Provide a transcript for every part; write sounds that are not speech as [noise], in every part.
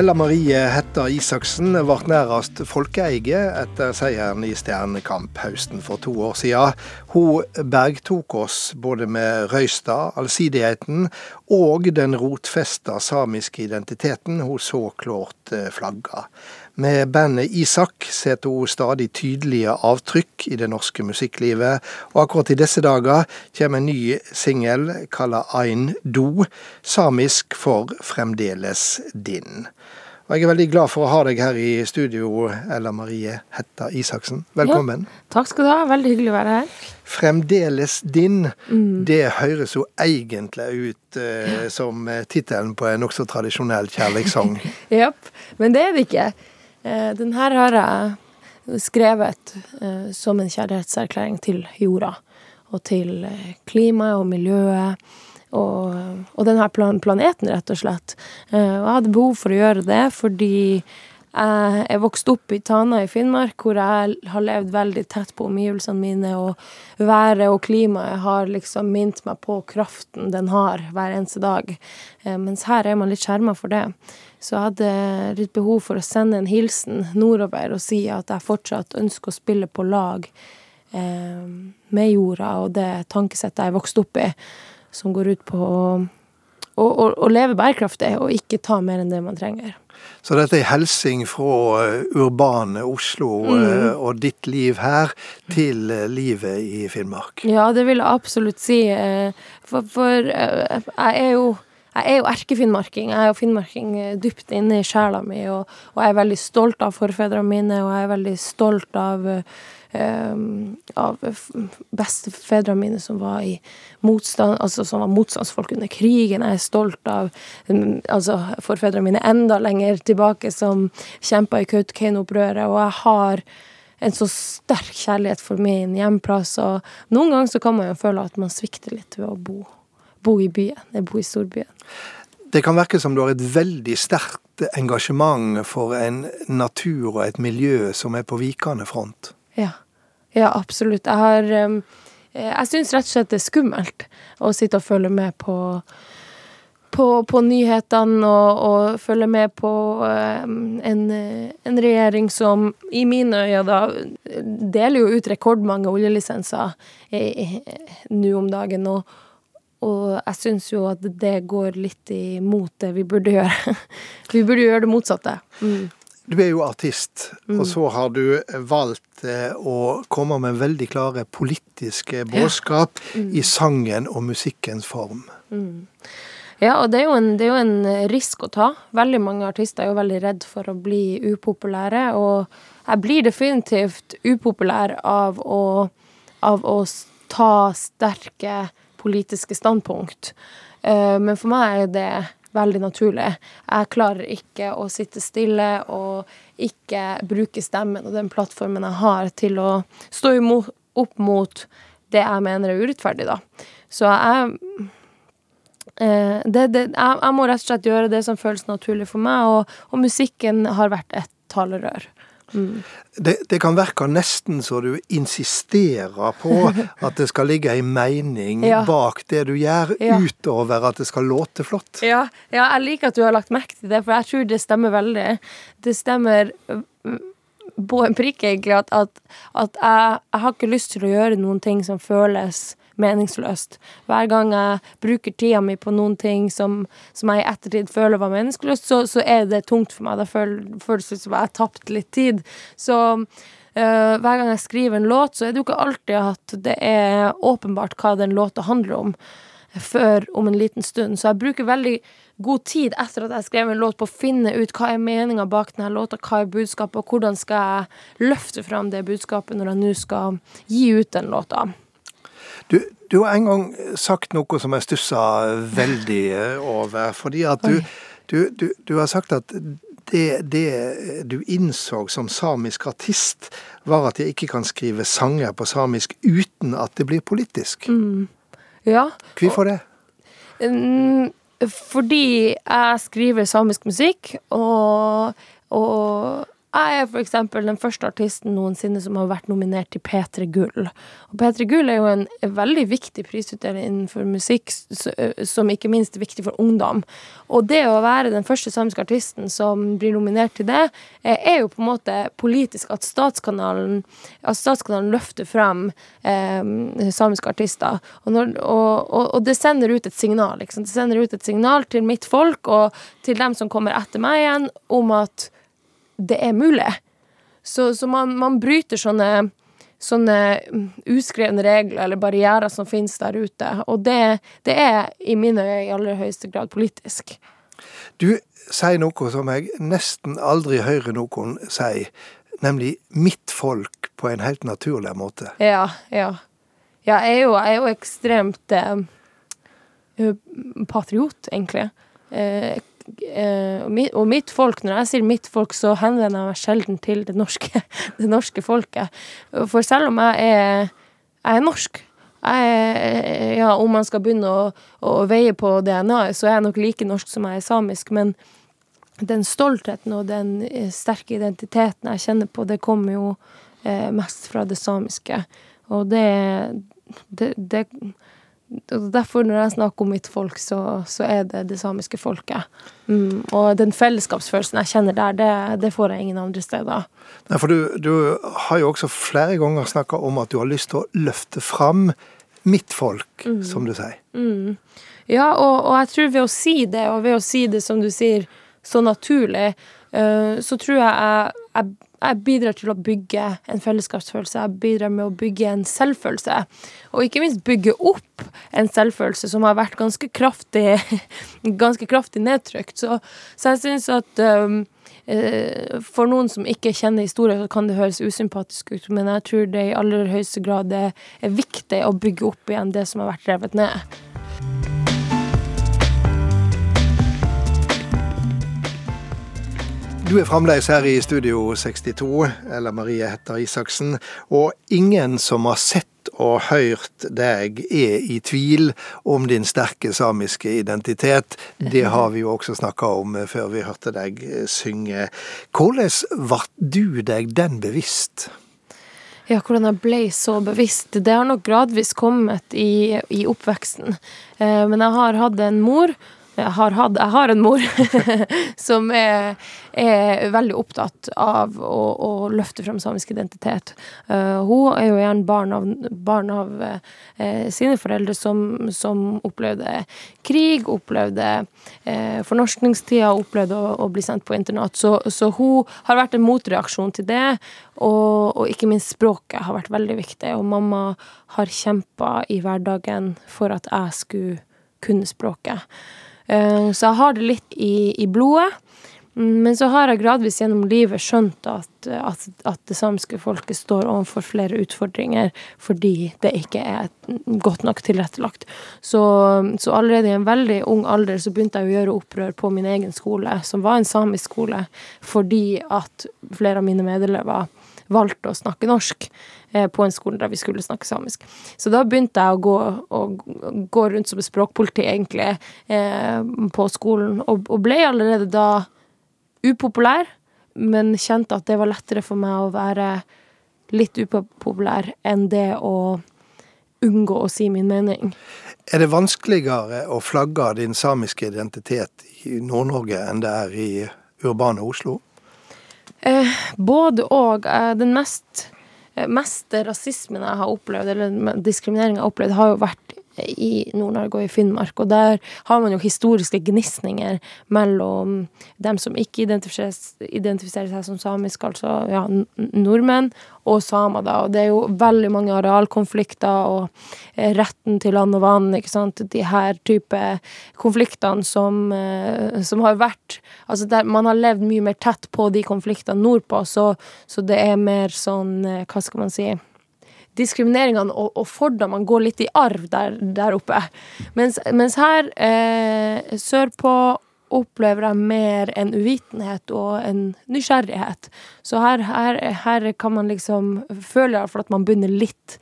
Ella Marie Hetta Isaksen ble nærmest folkeeie etter seieren i Stjernekamp høsten for to år siden. Hun bergtok oss både med Røystad, allsidigheten og den rotfesta samiske identiteten hun så klart eh, flagga. Med bandet Isak setter hun stadig tydelige avtrykk i det norske musikklivet, og akkurat i disse dager kommer en ny singel kalla Ein Do, samisk for Fremdeles din. Og jeg er veldig glad for å ha deg her i studio, Ella Marie Hetta Isaksen. Velkommen. Ja, takk skal du ha. Veldig hyggelig å være her. Fremdeles din. Mm. Det høres jo egentlig ut eh, som tittelen på en nokså tradisjonell kjærlighetssang. [laughs] Jepp, men det er det ikke. Eh, den her har jeg skrevet eh, som en kjærlighetserklæring til jorda. Og til eh, klimaet og miljøet og, og denne planeten, rett og slett. Eh, og jeg hadde behov for å gjøre det fordi jeg er vokst opp i Tana i Finnmark, hvor jeg har levd veldig tett på omgivelsene mine, og været og klimaet har liksom minnet meg på kraften den har hver eneste dag. Eh, mens her er man litt skjerma for det. Så jeg hadde litt behov for å sende en hilsen nordover og si at jeg fortsatt ønsker å spille på lag eh, med jorda og det tankesettet jeg er vokst opp i som går ut på å, å, å, å leve bærekraftig og ikke ta mer enn det man trenger. Så dette er hilsing fra eh, urbane Oslo mm. Eh, og ditt liv her til eh, livet i Finnmark? Ja, det vil jeg absolutt si. For, for jeg er jo jeg er jo erkefinnmarking. Jeg er jo finnmarking dypt inne i sjela mi, og, og, jeg er veldig stolt av forfedrene mine, og jeg er veldig stolt av um, av bestefedrene mine som var motstand, altså som var motstandsfolk under krigen. Jeg er stolt av um, altså forfedrene mine enda lenger tilbake som kjempa i Kautokeino-opprøret, og jeg har en så sterk kjærlighet for min hjemplass, og noen ganger så kan man jo føle at man svikter litt ved å bo, bo i byen, jeg bor i storbyen. Det kan virke som du har et veldig sterkt engasjement for en natur og et miljø som er på vikende front. Ja. Ja, absolutt. Jeg har Jeg syns rett og slett det er skummelt å sitte og følge med på på, på nyhetene og, og, følge med på um, en, en, regjering som i mine øyne da deler jo ut rekordmange oljelisenser nå om dagen. Og, og jeg syns jo at det går litt imot det vi burde gjøre. [laughs] vi burde gjøre det motsatte. Mm. Du er jo artist, mm. og så har du valgt eh, å komme med veldig klare politiske budskap ja. mm. i sangen og musikkens form. Mm. Ja, og det er, en, det er, jo en, risk å ta. Veldig mange artister er jo veldig redd for å bli upopulære, og jeg blir definitivt upopulær av å, av å ta sterke politiske standpunkt. Eh, men for meg er det veldig naturlig. Jeg klarer ikke å sitte stille og ikke bruke stemmen og den plattformen jeg har, til å stå imot, opp mot det jeg mener er urettferdig, da. Så jeg eh, det, det, jeg, må rett og slett gjøre det som føles naturlig for meg, og, og musikken har vært et talerør. Mm. Det, det, kan virke nesten så du insisterer på [laughs] at det skal ligge en mening ja. bak det du gjør, ja. utover at det skal låte flott. Ja. ja, jeg liker at du har lagt merke til det, for jeg tror det stemmer veldig. Det stemmer mm, på en prikk, egentlig, at, at, at jeg, jeg har ikke lyst til å gjøre noen ting som føles meningsløst. Hver gang jeg bruker tida mi på noen ting som, som jeg i ettertid føler var meningsløst, så, så, er det tungt for meg. Det føles ut som jeg har tapt litt tid. Så øh, hver gang jeg skriver en låt, så er det jo ikke alltid at det er åpenbart hva den låta handler om, før om en liten stund. Så jeg bruker veldig god tid etter at jeg skrev en låt på å finne ut hva er meninga bak denne låta, hva er budskapet, og hvordan skal jeg løfte fram det budskapet når jeg nå skal gi ut den låta. Du, du, har en gang sagt noe som jeg stussa veldig over. Fordi at du, du, du har sagt at det, det, du innså som samisk artist, var at jeg ikke kan skrive sanger på samisk uten at det blir politisk. Mm. Ja. Hvorfor det? Mm, fordi jeg skriver samisk musikk, og, og jeg er eksempel den første artisten noensinne som har vært nominert til P3 Gull. Og P3 Gull er jo en veldig viktig prisutdeling innenfor musikk, som ikke minst er viktig for ungdom. Og det å være den første samiske artisten som blir nominert til det, er jo på en måte politisk at Statskanalen, at statskanalen løfter frem eh, samiske artister. Og, når, og, og, og, det sender ut et signal. Liksom. Det sender ut et signal til mitt folk og til dem som kommer etter meg igjen, om at det er mulig. Så, så man, man, bryter sånne, sånne uskrevne regler eller barrierer som finnes der ute. Og det, det er i mine øyne i aller høyeste grad politisk. Du sier noe som jeg nesten aldri hører noen si, nemlig 'mitt folk' på en helt naturlig måte. Ja, ja. ja jeg, er jo, jeg er jo ekstremt eh, patriot, egentlig. Eh, Eh, og mitt folk, når jeg sier mitt folk, så henvender jeg meg sjelden til det norske, [laughs] det norske folket. For selv om jeg er, jeg er norsk jeg, ja, Om man skal begynne å, å veie på DNA-et, så er jeg nok like norsk som jeg er samisk. Men den stoltheten og den eh, sterke identiteten jeg kjenner på, det kommer jo eh, mest fra det samiske. Og det, det, det Derfor, når jeg snakker om mitt folk, så, så er det det samiske folket. Mm, og den fellesskapsfølelsen jeg kjenner der, det, det får jeg ingen andre steder. Nei, for du, du har jo også flere ganger snakka om at du har lyst til å løfte fram mitt folk, mm. som du sier. Mm. Ja, og, og, jeg tror ved å si det, og ved å si det som du sier, så naturlig, uh, så tror jeg jeg, jeg jeg bidrar til å bygge en fellesskapsfølelse. Jeg bidrar med å bygge en selvfølelse. Og ikke minst bygge opp en selvfølelse som har vært ganske kraftig, [laughs] ganske kraftig nedtrykt. Så, så jeg syns at um, for noen som ikke kjenner historien, så kan det høres usympatisk ut, men jeg tror det i aller høyeste grad er viktig å bygge opp igjen det som har vært revet ned. Du er fremdeles her i Studio 62, eller Marie heter Isaksen. Og ingen som har sett og hørt deg, er i tvil om din sterke samiske identitet. Det har vi jo også snakka om før vi hørte deg synge. Hvordan ble du deg den bevisst? Ja, hvordan jeg ble så bevisst. Det har nok gradvis kommet i, i oppveksten. Eh, men jeg har hatt en mor jeg har, hatt, jeg har en mor [laughs] som er, er, veldig opptatt av å, å løfte frem samisk identitet. Uh, hun er jo gjerne barn av, barn av uh, sine foreldre som, som, opplevde krig, opplevde uh, fornorskningstida, opplevde å, å, bli sendt på internat. Så, så, hun har vært en motreaksjon til det, og, og, ikke minst språket har vært veldig viktig. Og mamma har kjempa i hverdagen for at jeg skulle kunne språket. Eh, så jeg har det litt i, i blodet. Men så har jeg gradvis gjennom livet skjønt at, at, at, det samiske folket står overfor flere utfordringer fordi det ikke er godt nok tilrettelagt. Så, så, allerede i en veldig ung alder så begynte jeg å gjøre opprør på min egen skole, som var en samisk skole, fordi at flere av mine medelever valgte å snakke norsk. Eh, på en skole der vi skulle snakke samisk. Så da begynte jeg å gå, å, gå rundt som språkpoliti, egentlig, eh, på skolen, og, og, ble allerede da upopulær, men kjente at det var lettere for meg å være litt upopulær enn det å unngå å si min mening. Er det vanskeligere å flagge din samiske identitet i Nord-Norge enn det er i urbane Oslo? Eh, både og. Eh, den mest Eh, meste rasismen jeg har opplevd, eller diskriminering jeg har opplevd, har jo vært i Nord-Norge og i Finnmark. Og der har man jo historiske gnisninger mellom dem som ikke identifiserer, seg som samisk, altså ja, nordmenn, og samer, da. Og det er jo veldig mange arealkonflikter og eh, retten til land og vann, ikke sant. De her type konfliktene som, eh, som har vært Altså der man har levd mye mer tett på de konfliktene nordpå, så, så det er mer sånn, eh, hva skal man si diskrimineringene og, og fordommene går litt i arv der, der oppe. Mens, mens her eh, sørpå opplever jeg mer en uvitenhet og en nysgjerrighet. Så her, her, her kan man liksom føle iallfall at man begynner litt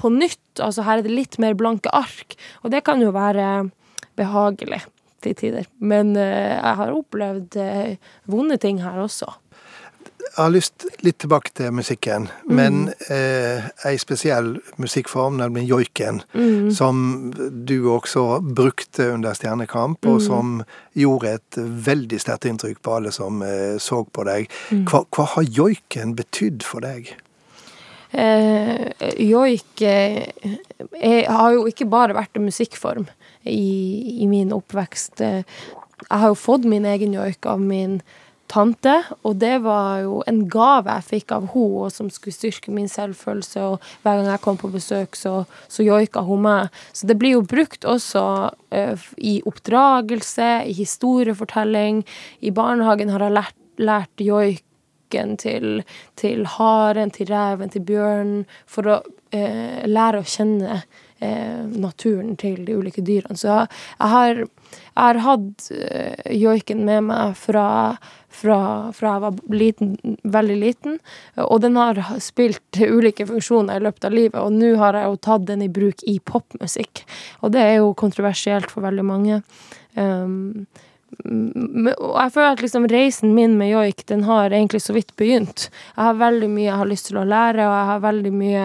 på nytt. Altså her er det litt mer blanke ark, og det kan jo være behagelig til tider. Men eh, jeg har opplevd eh, vonde ting her også. Jeg har lyst litt tilbake til musikken, men eh, ei spesiell musikkform, nemlig joiken, som du også brukte under Stjernekamp, og som gjorde et veldig sterkt inntrykk på alle som eh, så på deg. Hva, hva har joiken betydd for deg? Eh, joik eh, har jo ikke bare vært en musikkform i, i min oppvekst. Eh, Jeg har jo fått min egen joik av min tante, og det var jo en gave jeg fikk av henne, som skulle styrke min selvfølelse, og hver gang jeg kom på besøk, så, så joika hun meg. Så det blir jo brukt også uh, i oppdragelse, i historiefortelling. I barnehagen har jeg lært, lært joiken til, til haren, til reven, til bjørnen, for å uh, lære å kjenne eh, naturen til de ulike dyrene. Så jeg, har, jeg har hatt eh, joiken med meg fra, fra, fra jeg var liten, veldig liten, og den har spilt ulike funksjoner i løpet av livet, og nå har jeg jo tatt den i bruk i popmusikk, og det er jo kontroversielt for veldig mange. Um, og jeg føler at liksom reisen min med joik, den har egentlig så vidt begynt. Jeg har veldig mye jeg har lyst til å lære, og jeg har veldig mye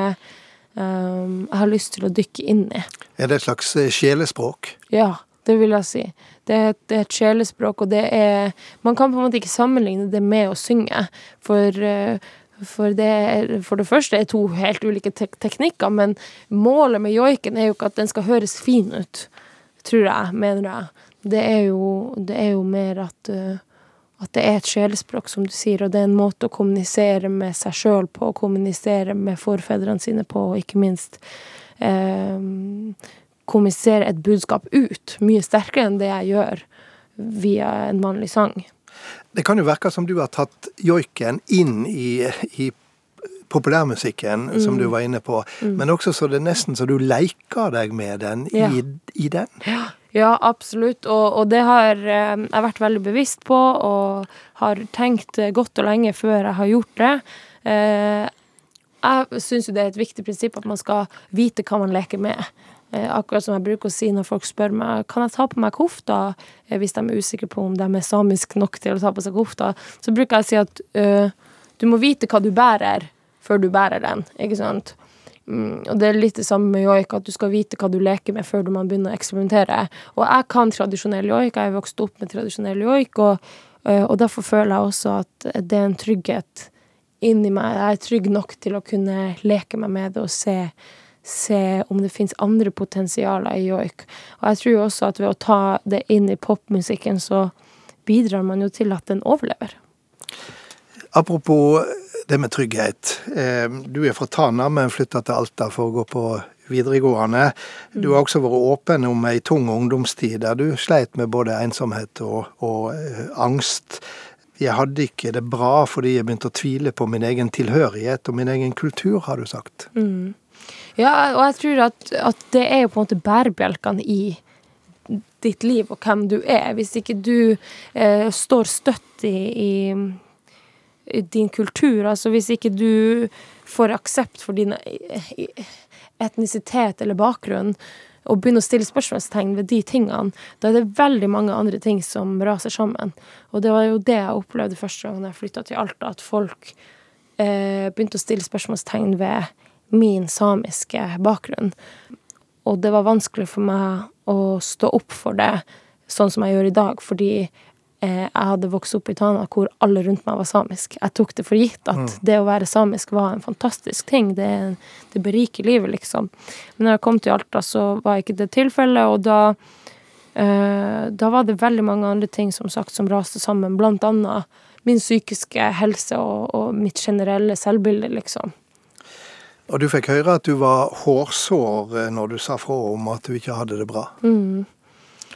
um, jeg har lyst til å dykke inn i. Er det et slags eh, sjelespråk? Ja, det vil jeg si. Det er, det er et sjelespråk, og det er Man kan på en måte ikke sammenligne det med å synge, for eh, for det, er, for det første er to helt ulike tek teknikker, men målet med joiken er jo ikke at den skal høres fin ut, tror jeg, mener jeg. Det er jo, det er jo mer at, eh, at det er et sjelespråk, som du sier, og det er en måte å kommunisere med seg sjøl på, og kommunisere med forfedrene sine på, og ikke minst eh, kommunisere et budskap ut, mye sterkere enn det jeg gjør via en vanlig sang. Det kan jo virke som du har tatt joiken inn i, i populærmusikken, som du var inne på, men også så det nesten så du leker deg med den Ja. i, i den. Ja, absolutt, og, og det har eh, jeg vært veldig bevisst på, og har tenkt eh, godt og lenge før jeg har gjort det. Eh, jeg syns jo det er et viktig prinsipp at man skal vite hva man leker med. Eh, akkurat som jeg bruker å si når folk spør meg kan jeg ta på meg kofta, eh, hvis de er usikre på om de er samisk nok til å ta på seg kofta, så bruker jeg å si at eh, du må vite hva du bærer, før du bærer den. Ikke sant? Mm, og det er litt det samme med joik, at du skal vite hva du leker med før du man begynner å eksperimentere. Og jeg kan tradisjonell joik, jeg er vokst opp med tradisjonell joik, og, og derfor føler jeg også at det er en trygghet inni meg. Jeg er trygg nok til å kunne leke meg med det og se, se om det fins andre potensialer i joik. Og jeg tror jo også at ved å ta det inn i popmusikken, så bidrar man jo til at den overlever. Apropos det med trygghet. Du er fra Tana, men flytta til Alta for å gå på videregående. Du har også vært åpen om ei tung ungdomstid der du sleit med både ensomhet og, og eh, angst. Jeg hadde ikke det bra fordi jeg begynte å tvile på min egen tilhørighet og min egen kultur, har du sagt. Ja, og jeg tror at, at det er jo på en måte bærebjelkene i ditt liv og hvem du er. Hvis ikke du eh, står støtt i, i, din kultur, altså hvis ikke du får aksept for din eh, etnisitet eller bakgrunn, og begynner å stille spørsmålstegn ved de tingene, da er det veldig mange andre ting som raser sammen. Og det var jo det jeg opplevde første gang jeg flytta til Alta, at folk eh, begynte å stille spørsmålstegn ved min samiske bakgrunn. Og det var vanskelig for meg å stå opp for det sånn som jeg gjør i dag, fordi eh, jeg hadde vokst opp i Tana hvor alle rundt meg var samisk. Jeg tok det for gitt at det å være samisk var en fantastisk ting. Det, det beriker livet, liksom. Men når jeg kom til Alta, så var ikke det tilfellet, og da eh, da var det veldig mange andre ting som sagt som raste sammen, blant annet min psykiske helse og, og mitt generelle selvbilde, liksom. Og du fikk høre at du var hårsår eh, når du sa fra om at du ikke hadde det bra.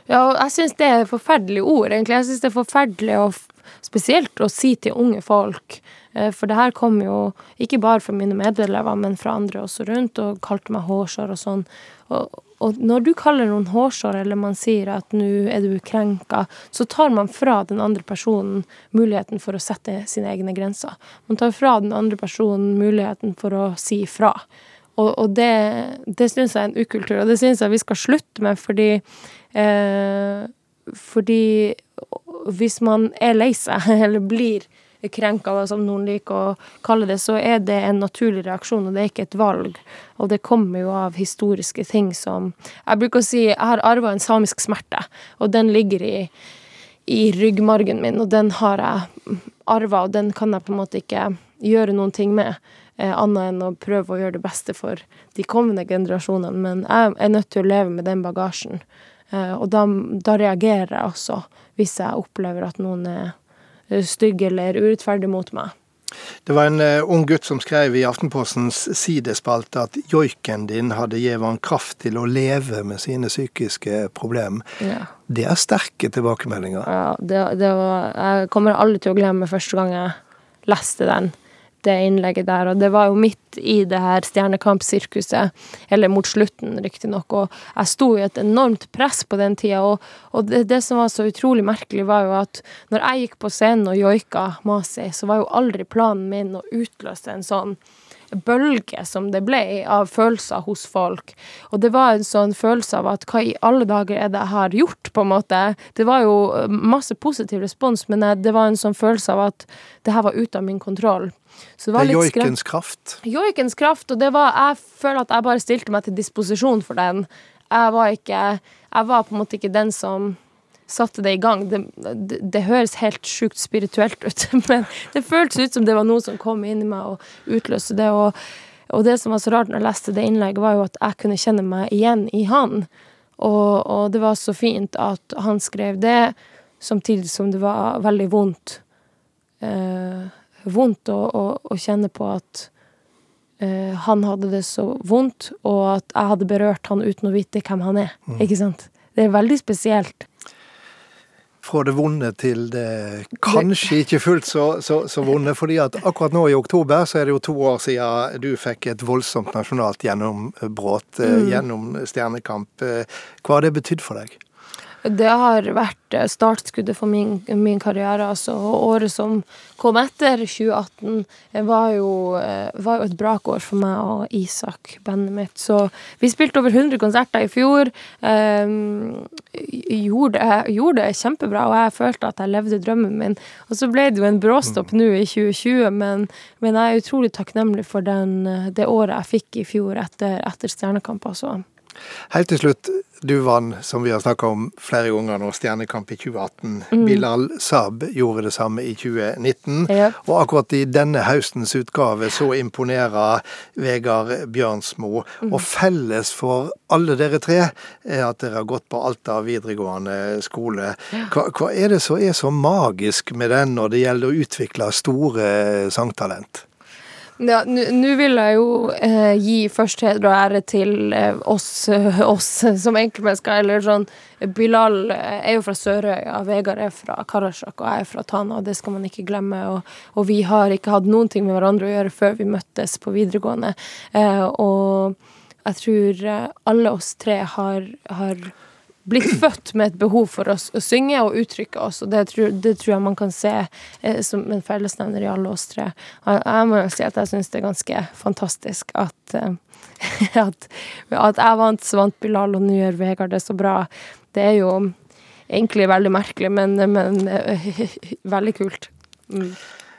Ja, og jeg syns det er et forferdelig ord, egentlig. Jeg syns det er forferdelig, og spesielt å si til unge folk. Eh, For det her kom jo ikke bare fra mine medelever, men fra andre også rundt, og kalte meg hårsår og sånn. Og, og når du kaller noen hårsår, eller man sier at nå er du krenka, så tar man fra den andre personen muligheten for å sette sine egne grenser. Man tar fra den andre personen muligheten for å si ifra. Og, og det, det syns jeg er en ukultur, og det syns jeg vi skal slutte med, fordi eh, Fordi hvis man er lei seg, [laughs] eller blir krenka, som noen liker å kalle det, så er det en naturlig reaksjon, og det er ikke et valg. Og det kommer jo av historiske ting som Jeg bruker å si jeg har arva en samisk smerte, og den ligger i, i ryggmargen min, og den har jeg arva, og den kan jeg på en måte ikke gjøre noen ting med. Eh, annet enn å prøve å gjøre det beste for de kommende generasjonene. Men jeg er nødt til å leve med den bagasjen. Eh, og da, da reagerer jeg også hvis jeg opplever at noen er stygg eller urettferdig mot meg. Det var en uh, ung gutt som skrev i Aftenpostens sidespalte at joiken din hadde gitt han kraft til å leve med sine psykiske problemer. Ja. Det er sterke tilbakemeldinger. Ja, det, det var, jeg kommer aldri til å glemme første gang jeg leste den det innlegget der. Og det var jo midt i det her Stjernekamp-sirkuset, eller mot slutten, riktignok. Og jeg sto i et enormt press på den tida, og, og det, det, som var så utrolig merkelig, var jo at når jeg gikk på scenen og joika Masi, så var jo aldri planen min å utløse en sånn bølge som det ble av følelser hos folk. Og det var en sånn følelse av at hva i alle dager er det jeg har gjort, på en måte. Det var jo masse positiv respons, men det var en sånn følelse av at det her var ute av min kontroll. Så det var litt Joikens kraft? Joikens kraft, og det var Jeg føler at jeg bare stilte meg til disposisjon for den. Jeg var ikke Jeg var på en måte ikke den som satte det i gang. Det, det, det høres helt sjukt spirituelt ut, [laughs] men det føltes ut som det var noe som kom inn i meg og utløste det. Og, og det som var så rart når jeg leste det innlegget, var jo at jeg kunne kjenne meg igjen i han. Og, og det var så fint at han skrev det, samtidig som det var veldig vondt. Eh, vondt å, å, å kjenne på at eh, han hadde det så vondt, og at jeg hadde berørt han uten å vite hvem han er. Mm. Ikke sant? Det er veldig spesielt. Fra det vonde til det kanskje ikke fullt så, så, så, vonde. fordi at akkurat nå i oktober så er det jo to år siden du fikk et voldsomt nasjonalt gjennombrudd eh, mm. gjennom Stjernekamp. Eh, hva har det betydd for deg? Det har vært eh, startskuddet for min, min karriere. Altså. Året som kom etter 2018, var jo, eh, var jo et brakår for meg og Isak, bandet mitt. Så vi spilte over 100 konserter i fjor. Um, gjorde, gjorde, det kjempebra, og jeg følte at jeg levde drømmen min. Og så ble det jo en bråstopp nå i 2020, men, men, jeg er utrolig takknemlig for den, det året jeg fikk i fjor etter, etter Stjernekamp. Altså. Helt til slutt, du vant, som vi har snakka om flere ganger nå, Stjernekamp i 2018. Mm. Bilal Saab gjorde det samme i 2019. Ja. Og akkurat i denne høstens utgave så imponerer Vegard Bjørnsmo. Mm. Og felles for alle dere tre er at dere har gått på Alta videregående skole. Hva, hva er det som er så magisk med den når det gjelder å utvikle store sangtalent? Ja, Nå vil jeg jo eh, gi først heder og ære til eh, oss, eh, oss, som enkeltmennesker. Eller sånn Bilal eh, er jo fra Sørøya, Vegard er fra Karasjok, og jeg er fra Tana. og Det skal man ikke glemme. Og, og, vi har ikke hatt noen ting med hverandre å gjøre før vi møttes på videregående. Eh, og jeg tror eh, alle oss tre har, har blitt [clears throat] født med et behov for å, å synge og uttrykke oss, og det tror, det tror, jeg man kan se eh, som en fellesnevner i alle oss tre. Jeg, jeg må jo si at jeg syns det er ganske fantastisk at, eh, [laughs] at, at jeg vant, så vant Bilal, og nå gjør Vegard det så bra. Det er jo egentlig veldig merkelig, men, men eh, [laughs] veldig kult. Mm.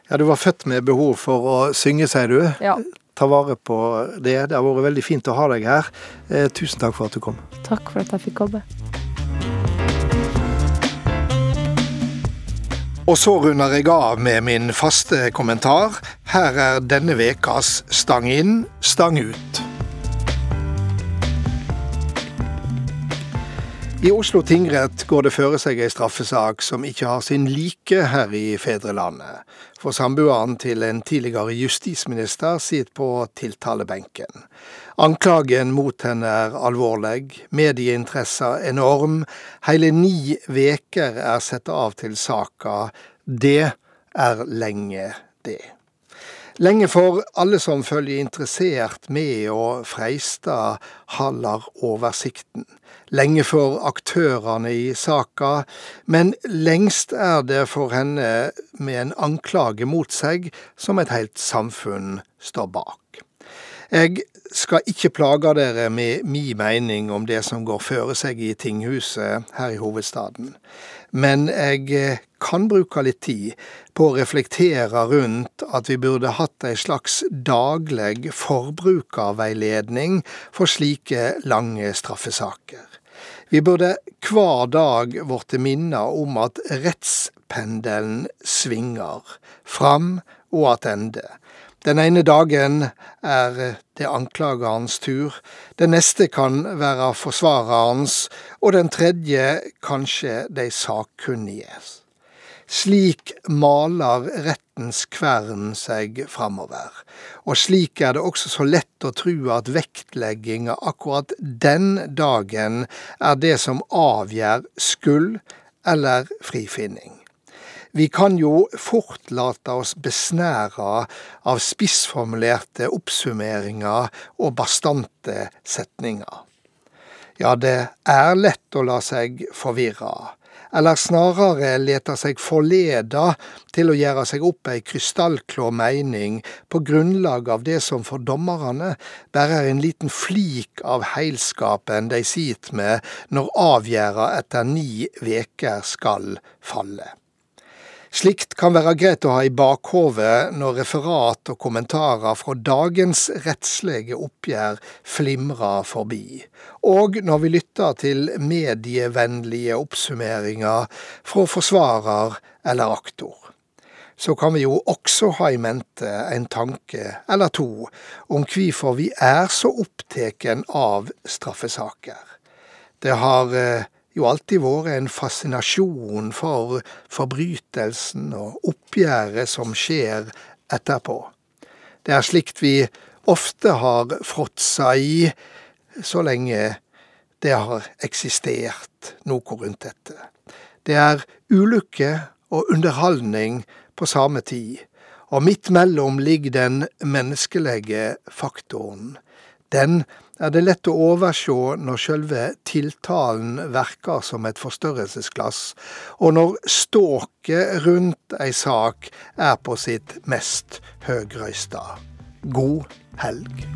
Ja, du var født med behov for å synge, sier du. Ja ta vare på det. Det har vært veldig fint å ha deg her. Eh, tusen takk for at du kom. Takk for at jeg fikk komme. Og så runder jeg av med min faste kommentar. Her er denne vekas Stang inn, stang ut. I Oslo tingrett går det føre seg ei straffesak som ikke har sin like her i fedrelandet. For samboeren til en tidligere justisminister sitter på tiltalebenken. Anklagen mot henne er alvorlig, medieinteressen enorm. Hele ni veker er satt av til saka. Det er lenge, det. Lenge for alle som følger interessert med og freista holder oversikten. Lenge for aktørene i saka, men lengst er det for henne med en anklage mot seg som et helt samfunn står bak. Jeg skal ikke plage dere med mi mening om det som går føre seg i tinghuset her i hovedstaden, men jeg kan bruke litt tid på å reflektere rundt at vi burde hatt ei slags daglig forbrukerveiledning for slike lange straffesaker. Vi burde hver dag blitt minna om at rettspendelen svinger, fram og attende. Den ene dagen er det anklagerens tur, den neste kan være forsvarerens, og den tredje kanskje de sakkunniges. Slik maler rettens kvern seg framover, og slik er det også så lett å tru at vektlegginga akkurat den dagen er det som avgjør skyld eller frifinning. Vi kan jo fort late oss besnære av spissformulerte oppsummeringer og bastante setninger. Ja, det er lett å la seg forvirre eller snarere leter seg forleda til å gjøre seg opp ei krystallklår mening på grunnlag av det som for dommerne bare er en liten flik av heilskapen de sit med når avgjerda etter ni veker skal falle. Slikt kan være greit å ha i bakhovet når referat og kommentarer fra dagens rettslige oppgjør flimrer forbi, og når vi lytter til medievennlige oppsummeringer fra forsvarer eller aktor. Så kan vi jo også ha i mente en tanke eller to om hvorfor vi er så oppteken av straffesaker. Det har eh, jo alltid vært en fascinasjon for forbrytelsen og oppgjøret som skjer etterpå. Det er slikt vi ofte har fråtsa i så lenge det har eksistert noe rundt dette. Det er ulykke og underholdning på samme tid, og midt mellom ligger den menneskelige faktoren. Den er det lett å oversjå når sjølve tiltalen verker som et forstørrelsesglass, og når ståket rundt ei sak er på sitt mest høgrøysta. God helg.